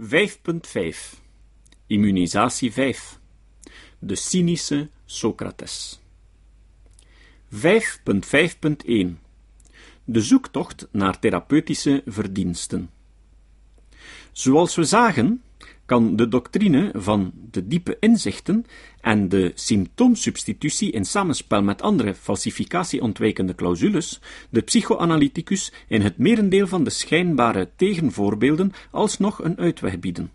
5.5 Immunisatie 5 De cynische Socrates. 5.5.1 De zoektocht naar therapeutische verdiensten. Zoals we zagen, kan de doctrine van de diepe inzichten en de symptoomsubstitutie in samenspel met andere falsificatieontwijkende clausules de psychoanalyticus in het merendeel van de schijnbare tegenvoorbeelden alsnog een uitweg bieden.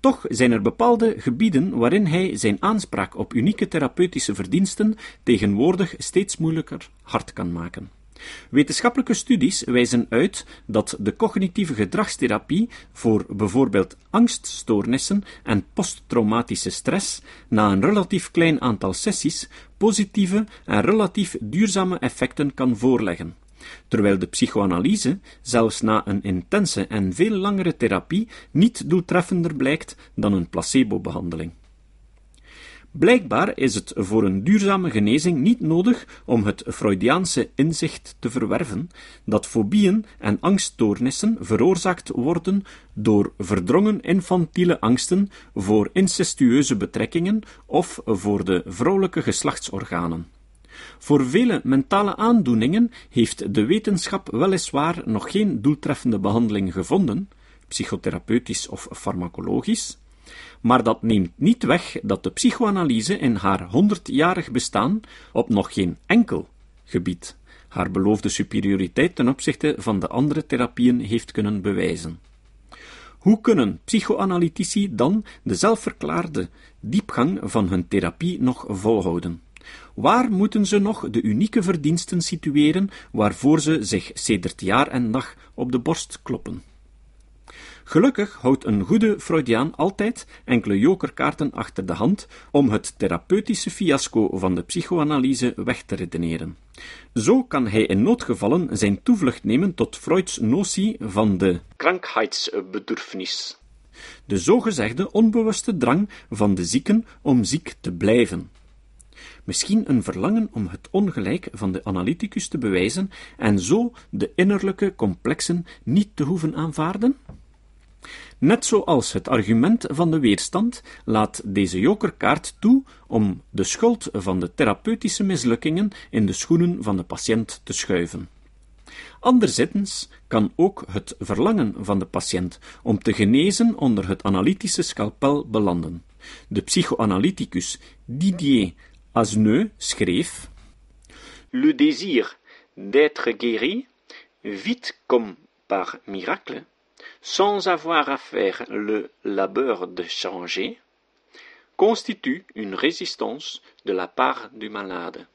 Toch zijn er bepaalde gebieden waarin hij zijn aanspraak op unieke therapeutische verdiensten tegenwoordig steeds moeilijker hard kan maken. Wetenschappelijke studies wijzen uit dat de cognitieve gedragstherapie voor bijvoorbeeld angststoornissen en posttraumatische stress na een relatief klein aantal sessies positieve en relatief duurzame effecten kan voorleggen, terwijl de psychoanalyse zelfs na een intense en veel langere therapie niet doeltreffender blijkt dan een placebo-behandeling. Blijkbaar is het voor een duurzame genezing niet nodig om het Freudiaanse inzicht te verwerven dat fobieën en angststoornissen veroorzaakt worden door verdrongen infantiele angsten voor incestueuze betrekkingen of voor de vrouwelijke geslachtsorganen. Voor vele mentale aandoeningen heeft de wetenschap weliswaar nog geen doeltreffende behandeling gevonden, psychotherapeutisch of farmacologisch, maar dat neemt niet weg dat de psychoanalyse in haar honderdjarig bestaan op nog geen enkel gebied haar beloofde superioriteit ten opzichte van de andere therapieën heeft kunnen bewijzen. Hoe kunnen psychoanalytici dan de zelfverklaarde diepgang van hun therapie nog volhouden? Waar moeten ze nog de unieke verdiensten situeren waarvoor ze zich sedert jaar en dag op de borst kloppen? Gelukkig houdt een goede Freudiaan altijd enkele jokerkaarten achter de hand om het therapeutische fiasco van de psychoanalyse weg te redeneren. Zo kan hij in noodgevallen zijn toevlucht nemen tot Freuds notie van de Krankheitsbedürfnis, de zogezegde onbewuste drang van de zieken om ziek te blijven. Misschien een verlangen om het ongelijk van de analyticus te bewijzen en zo de innerlijke complexen niet te hoeven aanvaarden? Net zoals het argument van de weerstand laat deze jokerkaart toe om de schuld van de therapeutische mislukkingen in de schoenen van de patiënt te schuiven. Anderzijds kan ook het verlangen van de patiënt om te genezen onder het analytische scalpel belanden. De psychoanalyticus Didier Asneux schreef: Le désir d'être guéri, vite comme par miracle, sans avoir à faire le labeur de changer, constitue une résistance de la part du malade.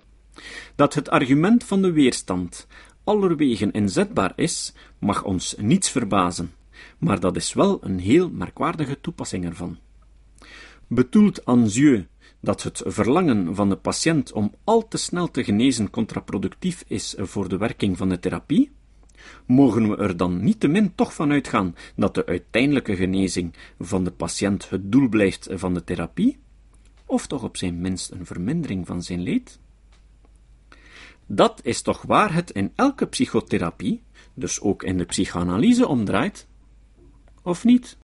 Dat het argument van de weerstand allerwegen inzetbaar is, mag ons niets verbazen, maar dat is wel een heel merkwaardige toepassing ervan. Bedoelt Anzieu dat het verlangen van de patiënt om al te snel te genezen contraproductief is voor de werking van de therapie? Mogen we er dan niettemin toch van uitgaan dat de uiteindelijke genezing van de patiënt het doel blijft van de therapie? Of toch op zijn minst een vermindering van zijn leed? Dat is toch waar het in elke psychotherapie, dus ook in de psychoanalyse, omdraait? Of niet?